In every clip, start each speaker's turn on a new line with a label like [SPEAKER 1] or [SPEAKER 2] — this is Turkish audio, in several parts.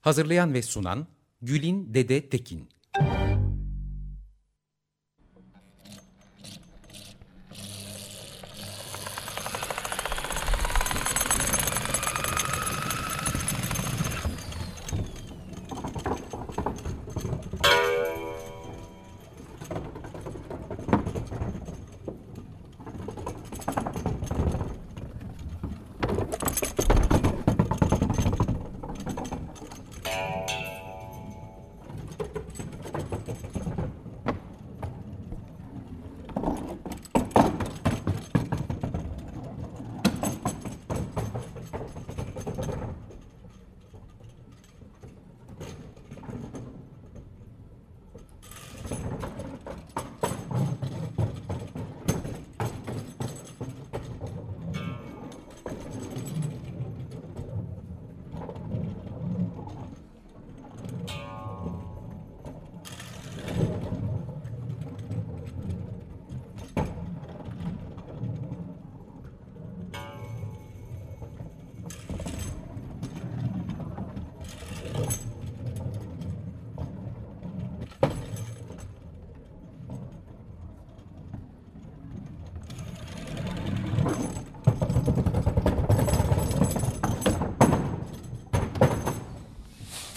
[SPEAKER 1] Hazırlayan ve sunan Gülin Dede Tekin.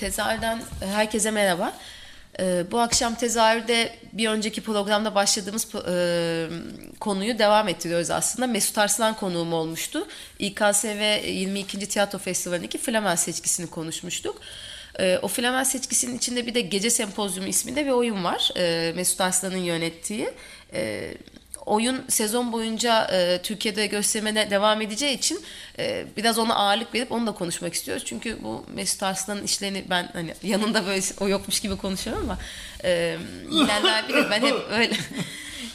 [SPEAKER 2] Tezahürden herkese merhaba. Ee, bu akşam tezahürde bir önceki programda başladığımız e, konuyu devam ettiriyoruz aslında. Mesut Arslan konuğum olmuştu. İKSV 22. Tiyatro Festivali'ndeki Flamen seçkisini konuşmuştuk. E, o Flamen seçkisinin içinde bir de Gece Sempozyumu isminde bir oyun var. E, Mesut Arslan'ın yönettiği. E, oyun sezon boyunca e, Türkiye'de göstermene devam edeceği için e, biraz ona ağırlık verip onu da konuşmak istiyoruz. Çünkü bu Mesut Arslan'ın işlerini ben hani yanında böyle o yokmuş gibi konuşuyorum ama e, bilenler bilir ben hep öyle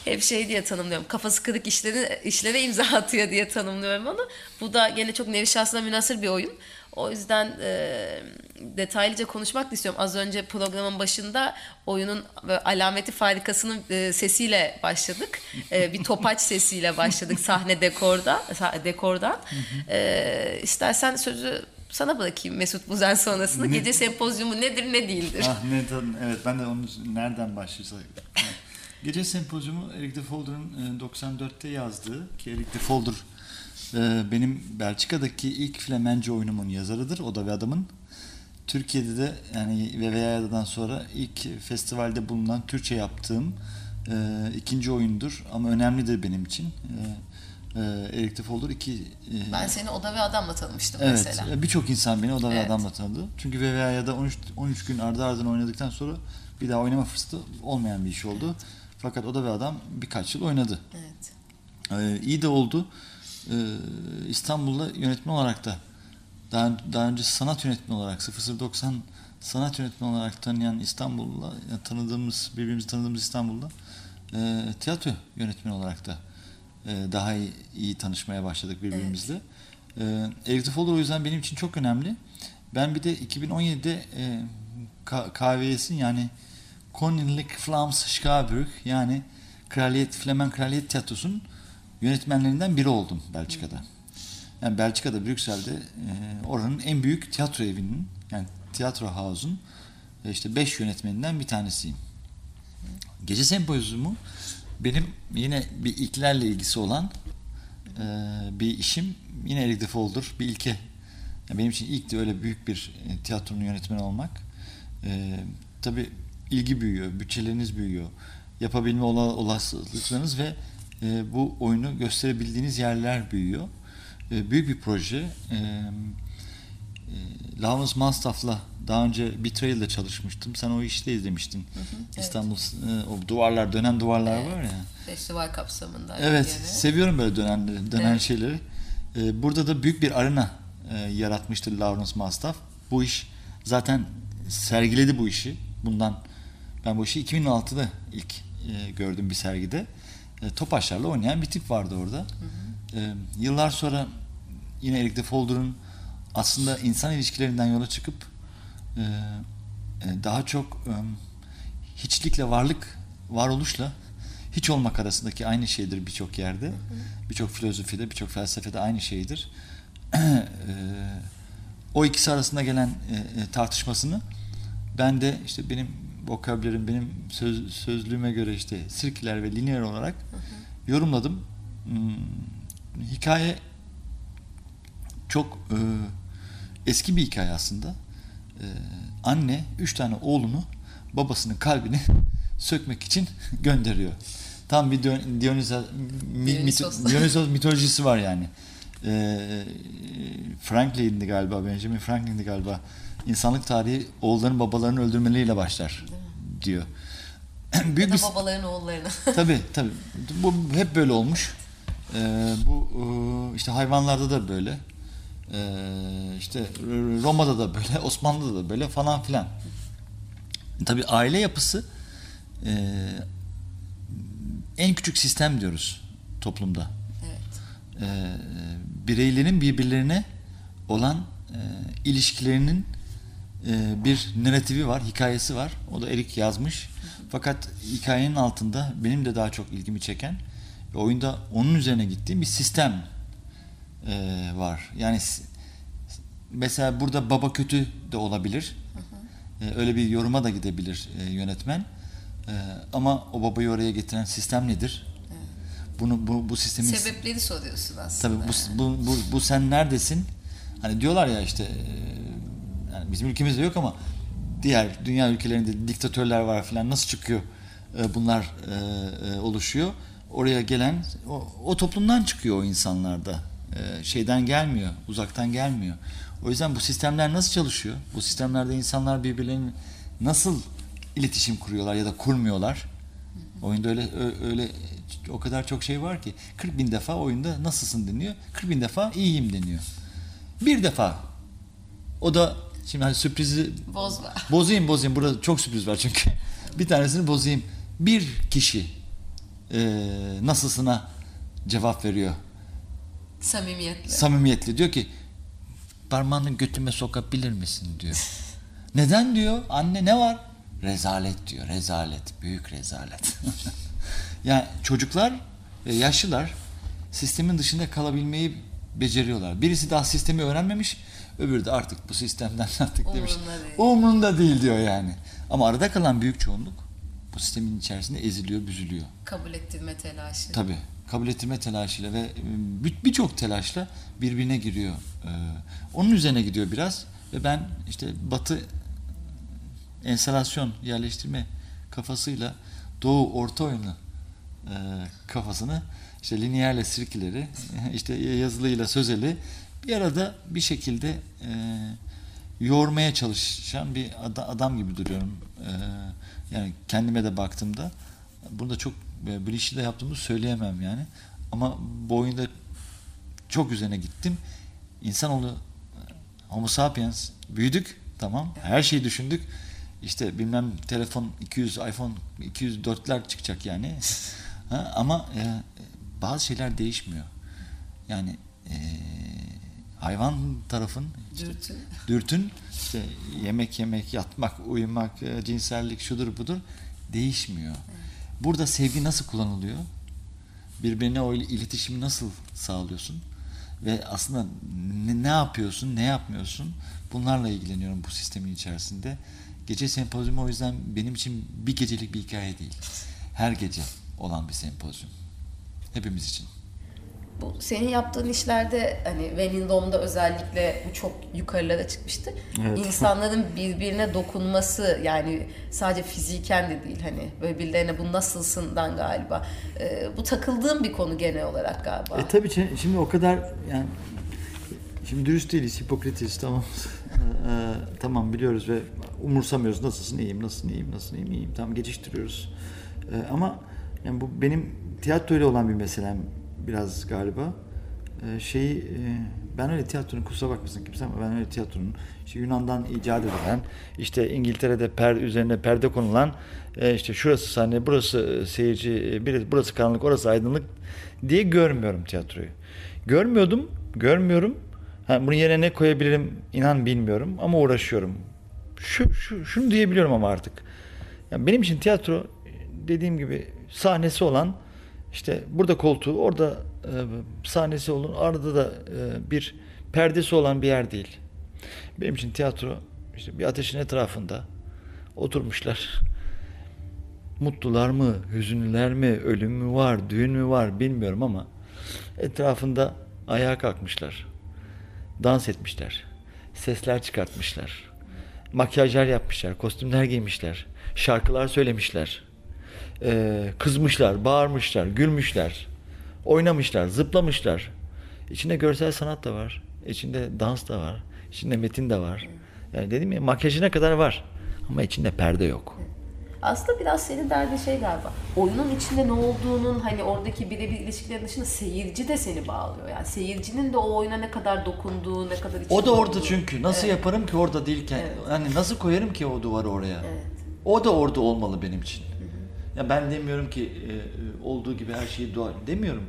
[SPEAKER 2] hep şey diye tanımlıyorum. Kafası kırık işleri, işlere imza atıyor diye tanımlıyorum onu. Bu da gene çok nevi şahsına münasır bir oyun. O yüzden e, detaylıca konuşmak istiyorum. Az önce programın başında oyunun alameti farikasının e, sesiyle başladık. E, bir topaç sesiyle başladık sahne dekorda, dekordan. E, istersen sözü sana bırakayım Mesut Buzen sonrasında. Ne? Gece sempozyumu nedir ne değildir?
[SPEAKER 3] Ah ne evet ben de onu nereden başlayacak? Gece sempozyumu Eric de Folder'ın 94'te yazdığı ki Eric de Folder benim Belçika'daki ilk Flemence oyunumun yazarıdır. O da bir adamın. Türkiye'de de yani VVA'dan sonra ilk festivalde bulunan Türkçe yaptığım e, ikinci oyundur. Ama önemlidir benim için. E, e, Erik de Folder iki...
[SPEAKER 2] E, ben seni Oda ve Adam'la tanımıştım
[SPEAKER 3] evet,
[SPEAKER 2] mesela.
[SPEAKER 3] Evet. Birçok insan beni Oda evet. ve Adam'la tanıdı. Çünkü VVA'da 13, 13 gün ardı ardına oynadıktan sonra bir daha oynama fırsatı olmayan bir iş oldu. Evet. Fakat Oda ve Adam birkaç yıl oynadı.
[SPEAKER 2] Evet.
[SPEAKER 3] E, iyi de oldu. E, İstanbul'da yönetmen olarak da daha, daha önce sanat yönetmeni olarak 0090 sanat yönetmeni olarak tanıyan İstanbul'da yani tanıdığımız birbirimizi tanıdığımız İstanbul'da e, tiyatro yönetmeni olarak da e, daha iyi, iyi tanışmaya başladık birbirimizle. Evet. E, Erik Folder o yüzden benim için çok önemli. Ben bir de 2017'de e, KVS'in yani Koninklijk Vlaams Schouwburg yani Kraliyet Flemen Kraliyet Tiyatrosu'nun yönetmenlerinden biri oldum Belçika'da. Yani Belçika'da, Brüksel'de e, oranın en büyük tiyatro evinin yani tiyatro house'un e, işte beş yönetmeninden bir tanesiyim. Gece sempozyumu benim yine bir ilklerle ilgisi olan e, bir işim. Yine Eric de bir ilke. Yani benim için ilk de öyle büyük bir e, tiyatronun yönetmeni olmak. E, tabii ilgi büyüyor, bütçeleriniz büyüyor. Yapabilme olasılıklarınız ve e, bu oyunu gösterebildiğiniz yerler büyüyor. E, büyük bir proje. E, e, Lawrence Manstaff'la Daha önce Betrayal'da çalışmıştım. Sen o işte izlemiştin. İstanbul e, o duvarlar dönen duvarlar var ya.
[SPEAKER 2] Festival kapsamında.
[SPEAKER 3] Evet,
[SPEAKER 2] gene.
[SPEAKER 3] seviyorum böyle dönen dönen
[SPEAKER 2] Evet.
[SPEAKER 3] şeyleri. Ee, burada da büyük bir arena e, yaratmıştı Lawrence Mastaff. Bu iş zaten sergiledi bu işi. Bundan ben bu işi 2016'da ilk e, gördüm bir sergide. E, Topaçlarla oynayan bir tip vardı orada. E, yıllar sonra yine Eric de Folder'ın aslında insan ilişkilerinden yola çıkıp e, e, daha çok e, hiçlikle varlık, varoluşla hiç olmak arasındaki aynı şeydir birçok yerde. Birçok filozofide, birçok felsefede aynı şeydir. E, o ikisi arasında gelen e, tartışmasını ben de işte benim vokabülerim, benim söz, sözlüğüme göre işte sirküler ve lineer olarak yorumladım. Hmm, hikaye çok e, eski bir hikaye aslında. E, anne üç tane oğlunu babasının kalbini sökmek için gönderiyor. Tam bir Dion- Dionysos,
[SPEAKER 2] Dionysos.
[SPEAKER 3] Dionysos mitolojisi var yani. E, Franklin'di galiba, Benjamin Franklin'di galiba. İnsanlık tarihi oğulların babalarını öldürmeleriyle başlar diyor.
[SPEAKER 2] Ya
[SPEAKER 3] Büyük
[SPEAKER 2] da
[SPEAKER 3] bir
[SPEAKER 2] babaların oğullarını.
[SPEAKER 3] Tabii tabii. Bu hep böyle olmuş. Ee, bu e, işte hayvanlarda da böyle. Ee, işte Roma'da da böyle, Osmanlı'da da böyle falan filan. Tabii aile yapısı e, en küçük sistem diyoruz toplumda.
[SPEAKER 2] Evet.
[SPEAKER 3] Ee, bireylerin birbirlerine olan e, ilişkilerinin e, bir narratifi var, hikayesi var. O da Erik yazmış. Fakat hikayenin altında benim de daha çok ilgimi çeken ve oyunda onun üzerine gittiğim bir sistem e, var. Yani mesela burada baba kötü de olabilir. E, öyle bir yoruma da gidebilir e, yönetmen. E, ama o babayı oraya getiren sistem nedir? Bunu bu, bu sistemin
[SPEAKER 2] Sebepleri soruyorsun aslında.
[SPEAKER 3] Tabii bu, bu, bu, bu sen neredesin? Hani diyorlar ya işte e, yani bizim ülkemizde yok ama diğer dünya ülkelerinde diktatörler var falan nasıl çıkıyor e, bunlar e, e, oluşuyor. Oraya gelen o, o toplumdan çıkıyor o insanlarda. Şeyden gelmiyor, uzaktan gelmiyor. O yüzden bu sistemler nasıl çalışıyor? Bu sistemlerde insanlar birbirlerine nasıl iletişim kuruyorlar ya da kurmuyorlar? Oyunda öyle öyle o kadar çok şey var ki 40 bin defa oyunda nasılsın deniyor. 40 bin defa iyiyim deniyor. Bir defa o da şimdi hani sürprizi
[SPEAKER 2] Bozma.
[SPEAKER 3] bozayım bozayım burada çok sürpriz var çünkü bir tanesini bozayım. Bir kişi e, nasılsına cevap veriyor
[SPEAKER 2] Samimiyetle.
[SPEAKER 3] samimiyetli diyor ki parmağını götüme sokabilir misin diyor. Neden diyor? Anne ne var? Rezalet diyor. Rezalet. Büyük rezalet. yani çocuklar ve yaşlılar sistemin dışında kalabilmeyi beceriyorlar. Birisi daha sistemi öğrenmemiş, öbürü de artık bu sistemden artık demiş.
[SPEAKER 2] Umurunda değil.
[SPEAKER 3] Umrunda değil diyor yani. Ama arada kalan büyük çoğunluk bu sistemin içerisinde eziliyor, büzülüyor.
[SPEAKER 2] Kabul ettirme telaşı.
[SPEAKER 3] Tabii. Kabul ettirme telaşıyla ve bir- birçok telaşla birbirine giriyor. Onun üzerine gidiyor biraz ve ben işte Batı enstalasyon yerleştirme kafasıyla Doğu orta oyunu kafasını işte lineerle sirkileri işte yazılıyla sözeli bir arada bir şekilde e, yoğurmaya çalışan bir ada- adam gibi duruyorum. E, yani kendime de baktığımda burada çok e, bir işi de yaptığımı söyleyemem yani. Ama bu oyunda çok üzerine gittim. İnsanoğlu e, Homo sapiens büyüdük tamam. Her şeyi düşündük. İşte bilmem telefon 200 iPhone 204'ler çıkacak yani. ha, ama e, bazı şeyler değişmiyor. Yani e, hayvan tarafın işte,
[SPEAKER 2] Dürtü.
[SPEAKER 3] dürtün işte yemek yemek, yatmak, uyumak, e, cinsellik şudur budur değişmiyor. Burada sevgi nasıl kullanılıyor? Birbirine o il- iletişimi nasıl sağlıyorsun? Ve aslında ne, ne yapıyorsun, ne yapmıyorsun? Bunlarla ilgileniyorum bu sistemin içerisinde. Gece sempozyumu o yüzden benim için bir gecelik bir hikaye değil. Her gece olan bir sempozyum. Hepimiz için.
[SPEAKER 2] Bu senin yaptığın işlerde hani Dome'da özellikle bu çok yukarılara çıkmıştı. İnsanların birbirine dokunması yani sadece fiziken de değil hani böyle birilerine bu nasılsından galiba. Ee, bu takıldığım bir konu genel olarak galiba.
[SPEAKER 3] E tabii şimdi o kadar yani Şimdi dürüst değiliz, hipokritiz tamam. Ee, tamam biliyoruz ve umursamıyoruz. Nasılsın iyiyim, nasılsın iyiyim, nasılsın iyiyim, iyiyim. Tamam geçiştiriyoruz. Ee, ama yani bu benim tiyatroyla olan bir meselem biraz galiba. Ee, şeyi e, ben öyle tiyatronun kusura bakmasın kimse ama ben öyle tiyatronun işte Yunan'dan icat edilen işte İngiltere'de per üzerine perde konulan e, işte şurası sahne burası seyirci e, biri burası karanlık orası aydınlık diye görmüyorum tiyatroyu. Görmüyordum, görmüyorum. Ha, bunun yerine ne koyabilirim inan bilmiyorum ama uğraşıyorum. Şu, şu şunu diyebiliyorum ama artık. Yani benim için tiyatro dediğim gibi sahnesi olan işte burada koltuğu, orada e, sahnesi olun, arada da e, bir perdesi olan bir yer değil. Benim için tiyatro işte bir ateşin etrafında oturmuşlar. Mutlular mı, hüzünlüler mi, ölüm mü var, düğün mü var bilmiyorum ama etrafında ayağa kalkmışlar. Dans etmişler. Sesler çıkartmışlar. Makyajlar yapmışlar, kostümler giymişler. Şarkılar söylemişler. Ee, kızmışlar, bağırmışlar, gülmüşler. Oynamışlar, zıplamışlar. İçinde görsel sanat da var. İçinde dans da var. İçinde metin de var. Yani dedim ya makyajına kadar var. Ama içinde perde yok.
[SPEAKER 2] Aslında biraz senin derdin şey galiba. Oyunun içinde ne olduğunun hani oradaki birebir ilişkilerin dışında seyirci de seni bağlıyor. Yani seyircinin de o oyuna ne kadar dokunduğu, ne kadar
[SPEAKER 3] O da orada
[SPEAKER 2] olduğu.
[SPEAKER 3] çünkü. Nasıl
[SPEAKER 2] Evet.
[SPEAKER 3] yaparım ki orada değilken? Hani nasıl koyarım ki o duvarı oraya?
[SPEAKER 2] Evet.
[SPEAKER 3] O da orada olmalı benim için. Ya ben demiyorum ki e, e, olduğu gibi her şeyi doğal demiyorum.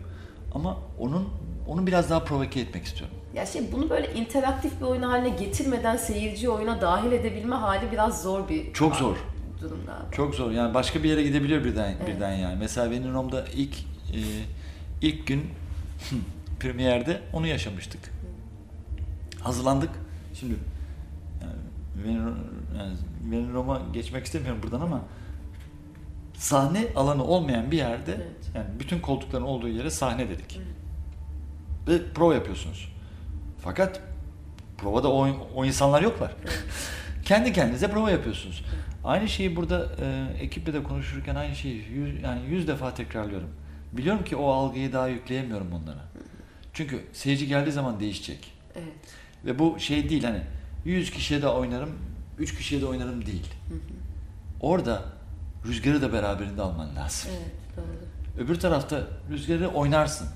[SPEAKER 3] Ama onun onu biraz daha provoke etmek istiyorum.
[SPEAKER 2] Ya şey bunu böyle interaktif bir oyun haline getirmeden seyirciyi oyuna dahil edebilme hali biraz zor bir
[SPEAKER 3] Çok zor.
[SPEAKER 2] durum galiba.
[SPEAKER 3] Çok zor. Yani başka bir yere gidebiliyor birden birden yani. Mesela benim Rom'da ilk e, ilk gün premierde onu yaşamıştık. Hazırlandık. Şimdi yani Venom, yani Venom Rom'a geçmek istemiyorum buradan ama sahne alanı olmayan bir yerde
[SPEAKER 2] Evet.
[SPEAKER 3] yani bütün koltukların olduğu yere sahne dedik. Ve prova yapıyorsunuz. Fakat provada o, o insanlar yoklar. Kendi kendinize prova yapıyorsunuz. Aynı şeyi burada e, ekiple de konuşurken aynı şeyi yüz, yani yüz defa tekrarlıyorum. Biliyorum ki o algıyı daha yükleyemiyorum onlara. Çünkü seyirci geldiği zaman değişecek.
[SPEAKER 2] Evet.
[SPEAKER 3] Ve bu şey değil hani 100 kişiye de oynarım, 3 kişiye de oynarım değil. Orada rüzgarı da beraberinde alman lazım.
[SPEAKER 2] Evet, doğru.
[SPEAKER 3] Öbür tarafta rüzgarı oynarsın.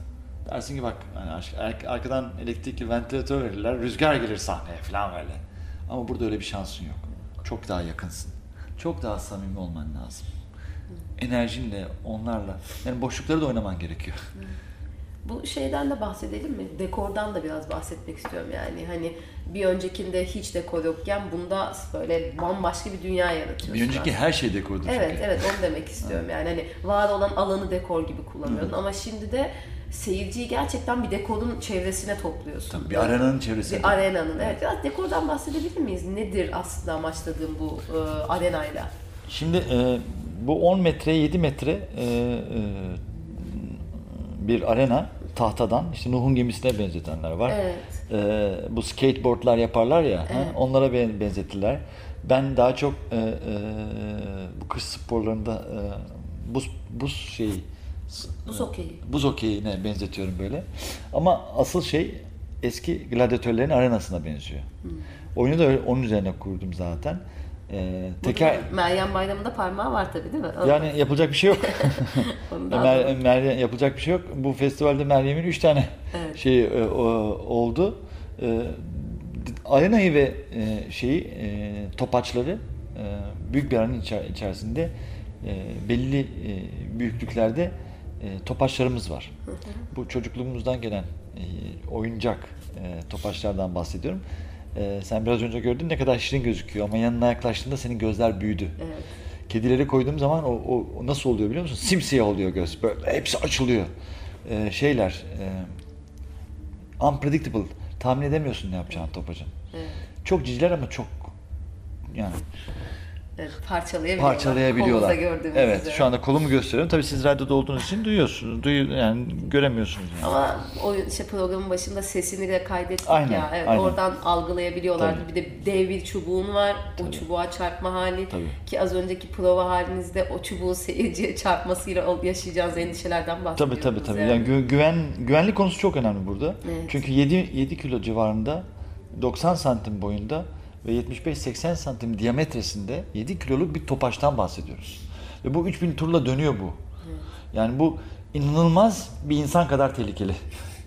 [SPEAKER 3] Dersin ki bak hani ar- arkadan elektrikli ventilatör verirler, rüzgar gelir sahneye falan böyle. Ama burada öyle bir şansın yok. Çok daha yakınsın. Çok daha samimi olman lazım. Enerjinle, onlarla. Yani boşlukları da oynaman gerekiyor.
[SPEAKER 2] Bu şeyden de bahsedelim mi? Dekordan da biraz bahsetmek istiyorum yani. Hani bir öncekinde hiç dekor yokken bunda böyle bambaşka bir dünya yaratıyorsun.
[SPEAKER 3] Bir önceki
[SPEAKER 2] aslında.
[SPEAKER 3] her şey dekordu çünkü.
[SPEAKER 2] Evet, evet onu demek istiyorum. Yani hani var olan alanı dekor gibi kullanıyordun ama şimdi de seyirciyi gerçekten bir dekorun çevresine topluyorsun.
[SPEAKER 3] Tabii bir arenanın çevresinde.
[SPEAKER 2] Bir arenanın. Evet, biraz dekordan bahsedebilir miyiz? Nedir aslında amaçladığım bu e, arenayla?
[SPEAKER 3] Şimdi e, bu 10 metre 7 metre e, e, bir arena tahtadan işte Nuh'un gemisine benzetenler var.
[SPEAKER 2] Evet.
[SPEAKER 3] E, bu skateboardlar yaparlar ya
[SPEAKER 2] Evet.
[SPEAKER 3] onlara ben, benzettiler. Ben daha çok e, e, bu kış sporlarında e, buz buz şeyi
[SPEAKER 2] Buz hokeyi.
[SPEAKER 3] buz okeyine benzetiyorum böyle. Ama asıl şey eski gladyatörlerin arenasına benziyor. Oyunu da öyle, onun üzerine kurdum zaten. E, teker
[SPEAKER 2] Meryem Bayramı'nda parmağı var tabii değil mi?
[SPEAKER 3] yani yapılacak bir şey yok.
[SPEAKER 2] Ondan
[SPEAKER 3] Mer-. Meryem yapılacak bir şey yok. Bu festivalde Meryem'in üç tane
[SPEAKER 2] Evet.
[SPEAKER 3] şeyi e, o- oldu. E, arenayı ve e, şeyi e, topaçları e, büyük bir aranın içer- içerisinde e, belli e, büyüklüklerde e, topaçlarımız var. Bu çocukluğumuzdan gelen e, oyuncak e, topaçlardan bahsediyorum. E, sen biraz önce gördün ne kadar şirin gözüküyor ama yanına yaklaştığında senin gözler büyüdü.
[SPEAKER 2] Evet.
[SPEAKER 3] Kedileri koyduğum zaman o, o, o nasıl oluyor biliyor musun? Simsiyah oluyor göz. Böyle hepsi açılıyor. Ee, şeyler e, unpredictable. Tahmin edemiyorsun ne yapacağını topacın.
[SPEAKER 2] Evet.
[SPEAKER 3] Çok ciciler ama çok yani
[SPEAKER 2] Evet, parçalayabiliyorlar.
[SPEAKER 3] parçalayabiliyorlar.
[SPEAKER 2] Gördüğümüz
[SPEAKER 3] Evet,
[SPEAKER 2] üzere.
[SPEAKER 3] şu anda kolumu gösteriyorum. Tabii siz radyoda olduğunuz için duyuyorsunuz. Duyu, yani göremiyorsunuz yani.
[SPEAKER 2] Ama o işte programın başında sesini de kaydettik
[SPEAKER 3] Aynen,
[SPEAKER 2] ya. Evet,
[SPEAKER 3] aynen.
[SPEAKER 2] Oradan algılayabiliyorlardı.
[SPEAKER 3] Tabii.
[SPEAKER 2] Bir de dev bir çubuğun var. O çubuğa çarpma hali.
[SPEAKER 3] Tabii.
[SPEAKER 2] Ki az önceki prova halinizde o çubuğun seyirciye çarpmasıyla yaşayacağınız endişelerden
[SPEAKER 3] Tabii
[SPEAKER 2] bahsediyordunuz.
[SPEAKER 3] tabii tabii. Yani gü- güven güvenlik konusu çok önemli burada.
[SPEAKER 2] Evet.
[SPEAKER 3] Çünkü 7 7 kilo civarında 90 santim boyunda ve 75-80 santim diametresinde 7 kiloluk bir topaçtan bahsediyoruz. Ve bu 3000 turla dönüyor bu. Yani bu inanılmaz bir insan kadar tehlikeli.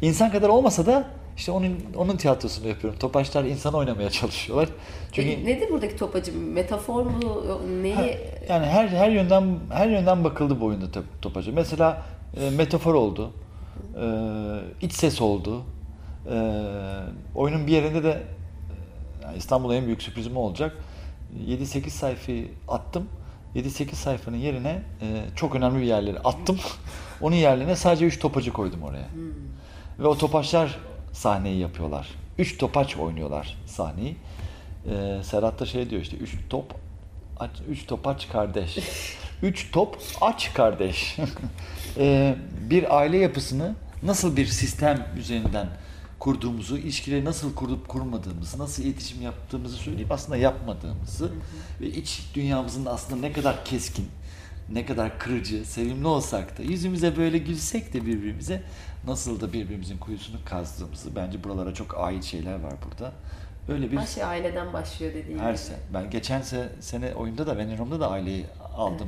[SPEAKER 3] İnsan kadar olmasa da işte onun onun tiyatrosunu yapıyorum. Topaçlar insan oynamaya çalışıyorlar. Çünkü
[SPEAKER 2] Peki nedir buradaki topacı? Metafor mu? Neyi?
[SPEAKER 3] yani her her yönden her yönden bakıldı bu oyunda top- topaca. Mesela e, metafor oldu. E, iç ses oldu. E, oyunun bir yerinde de e, yani İstanbul'a en büyük sürprizim olacak. 7-8 sayfayı attım. 7-8 sayfanın yerine e, çok önemli bir yerleri attım. Onun yerlerine sadece 3 topacı koydum oraya. Ve o topaçlar sahneyi yapıyorlar. 3 topaç oynuyorlar sahneyi. E, Serhat da şey diyor işte 3 top aç, üç top aç kardeş. Üç top aç kardeş. Ee, bir aile yapısını nasıl bir sistem üzerinden kurduğumuzu, ilişkileri nasıl kurup kurmadığımızı, nasıl iletişim yaptığımızı söyleyip aslında yapmadığımızı ve iç dünyamızın aslında ne kadar keskin, ne kadar kırıcı, sevimli olsak da yüzümüze böyle gülsek de birbirimize nasıl da birbirimizin kuyusunu kazdığımızı bence buralara çok ait şeyler var burada. Öyle bir
[SPEAKER 2] Her şey aileden başlıyor dediğin
[SPEAKER 3] her
[SPEAKER 2] gibi.
[SPEAKER 3] se- ben geçen se- sene oyunda da Venom'da da aileyi aldım.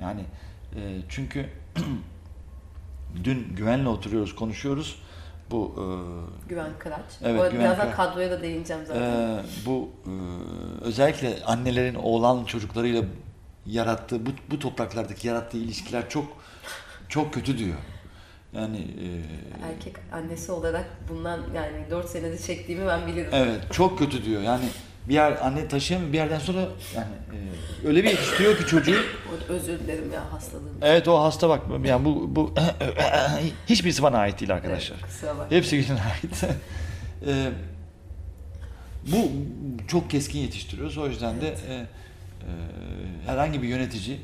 [SPEAKER 3] Yani e, çünkü dün güvenle oturuyoruz, konuşuyoruz. Bu
[SPEAKER 2] Güven Kıraç.
[SPEAKER 3] Evet,
[SPEAKER 2] arada
[SPEAKER 3] Güven
[SPEAKER 2] birazdan
[SPEAKER 3] Kıraç.
[SPEAKER 2] kadroya da değineceğim
[SPEAKER 3] e,
[SPEAKER 2] zaten.
[SPEAKER 3] e, bu e, özellikle annelerin oğlan çocuklarıyla yarattığı bu, bu topraklardaki yarattığı ilişkiler çok çok kötü diyor. Yani e,
[SPEAKER 2] Erkek annesi olarak bundan yani 4 senedir çektiğimi ben bilirim.
[SPEAKER 3] Evet, çok kötü diyor. Yani bir yer anne taşıyamıyor bir yerden sonra yani e, öyle bir yetiştiriyor ki çocuğu.
[SPEAKER 2] Özür dilerim ya hastalığım.
[SPEAKER 3] Evet o hasta bak yani bu bu hiçbirisi bana ait değil arkadaşlar.
[SPEAKER 2] Bakma.
[SPEAKER 3] Hepsi Gül'ün ait. Ee, bu çok keskin yetiştiriyoruz. O yüzden de e, e, herhangi bir yönetici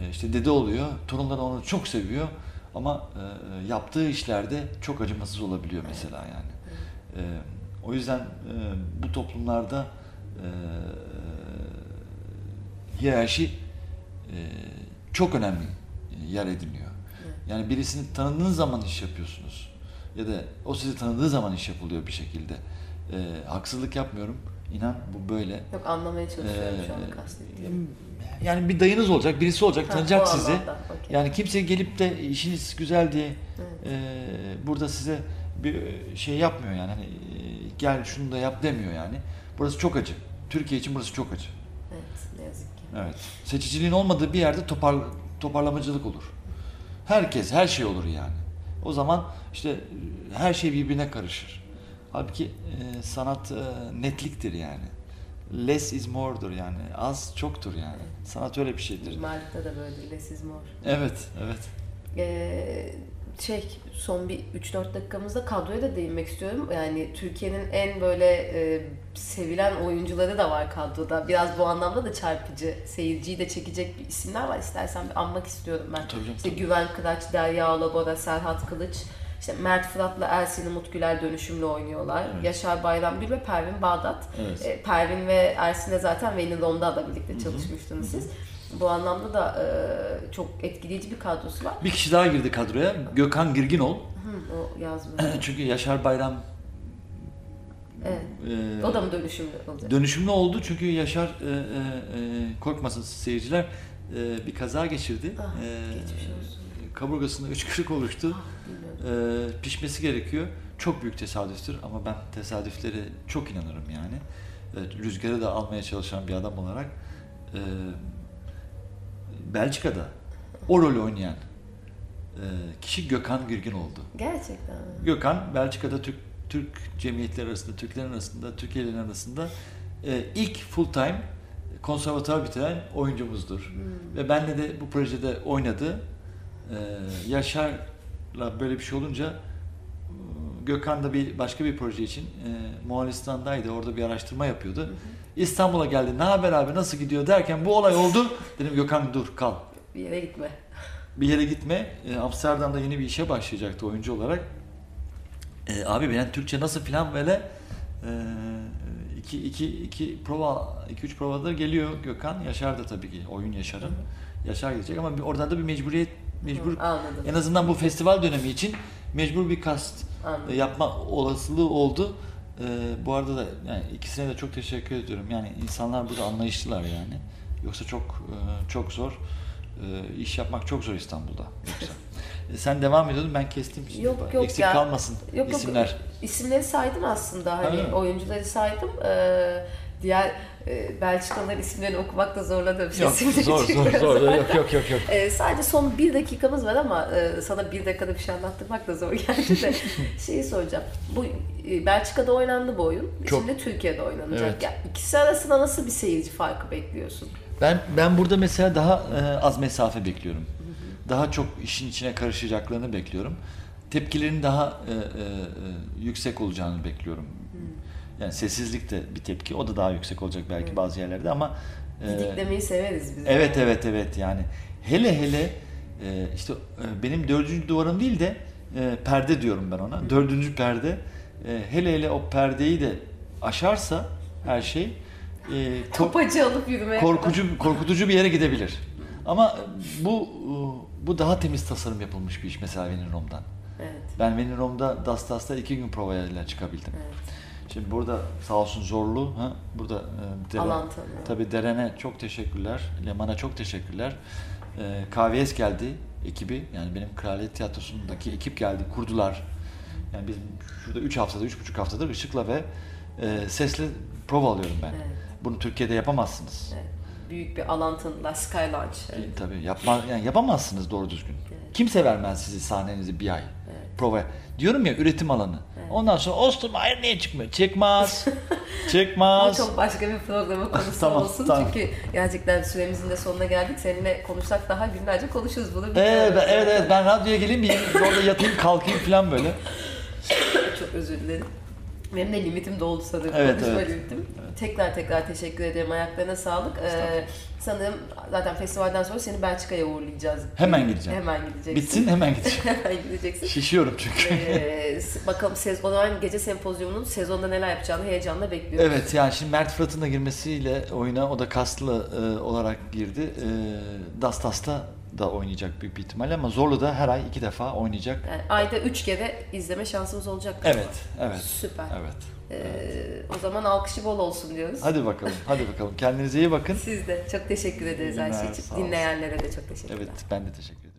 [SPEAKER 3] e, işte dede oluyor. Torunları onu çok seviyor ama e, yaptığı işlerde çok acımasız olabiliyor mesela yani. E, o yüzden e, bu toplumlarda e, hiyerarşi e, çok önemli yer ediniyor. Yani birisini tanıdığınız zaman iş yapıyorsunuz. Ya da o sizi tanıdığı zaman iş yapılıyor bir şekilde. E, haksızlık yapmıyorum. İnan bu böyle.
[SPEAKER 2] Yok anlamaya çalışıyorum şu an
[SPEAKER 3] Ee,
[SPEAKER 2] kastettiğim.
[SPEAKER 3] Yani bir dayınız olacak, birisi olacak,
[SPEAKER 2] Ha,
[SPEAKER 3] tanıyacak sizi.
[SPEAKER 2] anlamda, okey.
[SPEAKER 3] Yani kimse gelip de işiniz güzel diye e, burada size bir şey yapmıyor yani. Hani, gel şunu da yap demiyor yani. Burası çok acı. Türkiye için burası çok acı.
[SPEAKER 2] Evet ne yazık ki.
[SPEAKER 3] Evet. Seçiciliğin olmadığı bir yerde topar, toparlamacılık olur. Herkes, her şey olur yani. O zaman işte e, her şey birbirine karışır. Halbuki e, sanat e, netliktir yani. Less is more'dur yani. Az çoktur yani. Sanat öyle bir şeydir.
[SPEAKER 2] Mimarlıkta da böyle less is more.
[SPEAKER 3] Evet, evet.
[SPEAKER 2] Ee, şey son bir 3-4 dakikamızda kadroya da değinmek istiyorum. Yani Türkiye'nin en böyle e, sevilen oyuncuları da var kadroda. Biraz bu anlamda da çarpıcı, seyirciyi de çekecek bir isimler var. İstersen bir anmak istiyorum ben.
[SPEAKER 3] Tabii
[SPEAKER 2] işte
[SPEAKER 3] tabii.
[SPEAKER 2] Güven Kıraç, Derya Alabora, Serhat Kılıç. İşte Mert Fırat'la Ersin Umut Güler dönüşümlü oynuyorlar.
[SPEAKER 3] Evet.
[SPEAKER 2] Yaşar Bayramgül ve Pervin Bağdat.
[SPEAKER 3] Evet.
[SPEAKER 2] E, Pervin ve Ersin'le zaten Veli Lom'da da birlikte çalışmıştınız siz. Bu anlamda da e, çok etkileyici bir kadrosu var.
[SPEAKER 3] Bir kişi daha girdi kadroya. Gökhan Girginol.
[SPEAKER 2] Hı, o yazmıyor.
[SPEAKER 3] Çünkü Yaşar Bayram
[SPEAKER 2] Evet.
[SPEAKER 3] e,
[SPEAKER 2] O da mı dönüşümlü olacak?
[SPEAKER 3] Dönüşümlü oldu çünkü Yaşar e, e, e, korkmasın seyirciler e, bir kaza geçirdi.
[SPEAKER 2] Ah,
[SPEAKER 3] E,
[SPEAKER 2] geçmiş olsun.
[SPEAKER 3] Kaburgasında üç kırık oluştu.
[SPEAKER 2] Bilmiyorum.
[SPEAKER 3] E, pişmesi gerekiyor. Çok büyük tesadüftür ama ben tesadüflere çok inanırım yani. Evet, rüzgarı da almaya çalışan bir adam olarak e, Belçika'da o rolü oynayan e, kişi Gökhan Girgin oldu.
[SPEAKER 2] Gerçekten mi?
[SPEAKER 3] Gökhan Belçika'da Türk Türk cemiyetleri arasında, Türklerin arasında, Türkiye'lerin arasında e, ilk full time konservatuvar bitiren oyuncumuzdur. Ve benle de bu projede oynadı. E, Yaşar'la böyle bir şey olunca Gökhan da bir başka bir proje için e, Moğolistan'daydı. Orada bir araştırma yapıyordu. İstanbul'a geldi. Ne haber abi nasıl gidiyor derken bu olay oldu. Dedim Gökhan dur kal.
[SPEAKER 2] Bir yere gitme.
[SPEAKER 3] Bir yere gitme. E, Amsterdam'da yeni bir işe başlayacaktı oyuncu olarak. E, abi ben Türkçe nasıl filan böyle e, iki, iki, iki prova, iki üç provadır geliyor Gökhan. Yaşar da tabii ki oyun Yaşar'ın. Yaşar gidecek ama bir, oradan da bir mecburiyet mecbur
[SPEAKER 2] Anladım.
[SPEAKER 3] en azından bu festival dönemi için mecbur bir kast
[SPEAKER 2] Anladım.
[SPEAKER 3] e, yapma olasılığı oldu. E, bu arada da yani ikisine de çok teşekkür ediyorum. Yani insanlar burada anlayışlılar yani. Yoksa çok e, çok zor. E, iş yapmak çok zor İstanbul'da. Yoksa. E, sen devam ediyordun ben kestim. Şimdi.
[SPEAKER 2] Yok yok
[SPEAKER 3] Eksik
[SPEAKER 2] ya.
[SPEAKER 3] kalmasın
[SPEAKER 2] Yok, yok.
[SPEAKER 3] isimler.
[SPEAKER 2] İsimleri saydım aslında hani
[SPEAKER 3] mi?
[SPEAKER 2] oyuncuları saydım. Ee, diğer e, Belçikalıların isimlerini okumakta zorladığım şey
[SPEAKER 3] Yok zor zor zor. Yok yok yok yok.
[SPEAKER 2] Ee, sadece son bir dakikamız var ama e, sana bir dakikada bir şey anlattırmak da zor geldi de şeyi soracağım. Bu e, Belçika'da oynandı bu oyun.
[SPEAKER 3] Çok.
[SPEAKER 2] Şimdi Türkiye'de oynanacak.
[SPEAKER 3] Evet.
[SPEAKER 2] Ya, ikisi arasında nasıl bir seyirci farkı bekliyorsun?
[SPEAKER 3] Ben ben burada mesela daha e, az mesafe bekliyorum. Daha çok işin içine karışacaklarını bekliyorum. Tepkilerin daha e, e, e, yüksek olacağını bekliyorum. Yani sessizlik de bir tepki. O da daha yüksek olacak belki bazı yerlerde ama e,
[SPEAKER 2] Didiklemeyi severiz biz.
[SPEAKER 3] Evet evet evet yani hele hele e, işte e, benim dördüncü duvarım değil de perde diyorum ben ona. Dördüncü perde hele hele o perdeyi de aşarsa her şey
[SPEAKER 2] Topacı alıp yürümeye
[SPEAKER 3] korkucu korkutucu bir yere gidebilir. Ama bu bu daha temiz tasarım yapılmış bir iş mesela Venirom'dan.
[SPEAKER 2] Evet.
[SPEAKER 3] Ben Venirom'da Dastas'ta iki gün provayla çıkabildim.
[SPEAKER 2] Evet.
[SPEAKER 3] Şimdi burada sağ olsun zorlu. Ha? Burada e,
[SPEAKER 2] Alan tanıyor.
[SPEAKER 3] Tabii Deren'e çok teşekkürler. Leman'a çok teşekkürler. E, KVS geldi ekibi. Yani benim Kraliyet Tiyatrosu'ndaki ekip geldi. Kurdular. Yani bizim şurada 3 haftada, üç buçuk haftadır ışıkla ve e, sesle prova alıyorum ben.
[SPEAKER 2] Evet.
[SPEAKER 3] Bunu Türkiye'de yapamazsınız.
[SPEAKER 2] Evet. Büyük bir alan tanıdılar. Sky Lounge. Evet.
[SPEAKER 3] E, Tabii yapma, yani yapamazsınız doğru düzgün. Kimse vermez sizi sahnenizi bir ay prova. Diyorum ya üretim alanı. Ondan sonra Ostermeyer niye çıkmıyor? Çıkmaz. Çıkmaz.
[SPEAKER 2] çok başka bir programın konusu
[SPEAKER 3] Tamam,
[SPEAKER 2] olsun.
[SPEAKER 3] tamam.
[SPEAKER 2] Çünkü gerçekten süremizin de sonuna geldik. Seninle konuşsak daha günlerce konuşuruz bunu.
[SPEAKER 3] Evet, evet, evet. Ben radyoya geleyim bir orada yatayım kalkayım falan böyle.
[SPEAKER 2] Çok özür dilerim. Benim de limitim doldu sanırım.
[SPEAKER 3] Evet,
[SPEAKER 2] Konuşma
[SPEAKER 3] evet.
[SPEAKER 2] limitim. Tekrar tekrar teşekkür ederim. Ayaklarına sağlık. Ee, sanırım zaten festivalden sonra seni Belçika'ya uğurlayacağız.
[SPEAKER 3] Hemen gideceğim.
[SPEAKER 2] Hemen gideceksin.
[SPEAKER 3] Bitsin hemen gideceğim.
[SPEAKER 2] Hemen gideceksin.
[SPEAKER 3] Şişiyorum çünkü.
[SPEAKER 2] Ee, bakalım sez- o zaman gece sempozyumunun sezonda neler yapacağını heyecanla bekliyoruz.
[SPEAKER 3] Evet yani şimdi Mert Fırat'ın da girmesiyle oyuna o da kaslı e, olarak girdi. E, Dastas'ta da oynayacak büyük bir ihtimalle ama Zorlu'da her ay iki defa oynayacak.
[SPEAKER 2] Yani ayda üç kere izleme şansımız olacak.
[SPEAKER 3] Evet, evet.
[SPEAKER 2] Süper.
[SPEAKER 3] Evet.
[SPEAKER 2] Ee, o zaman alkışı bol olsun diyoruz.
[SPEAKER 3] Hadi bakalım, hadi bakalım. Kendinize iyi bakın.
[SPEAKER 2] Siz de çok teşekkür ederiz her şey için. Dinleyenlere de çok teşekkürler.
[SPEAKER 3] Evet, ben de teşekkür ederim.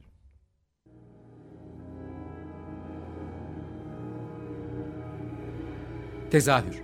[SPEAKER 1] Tezahür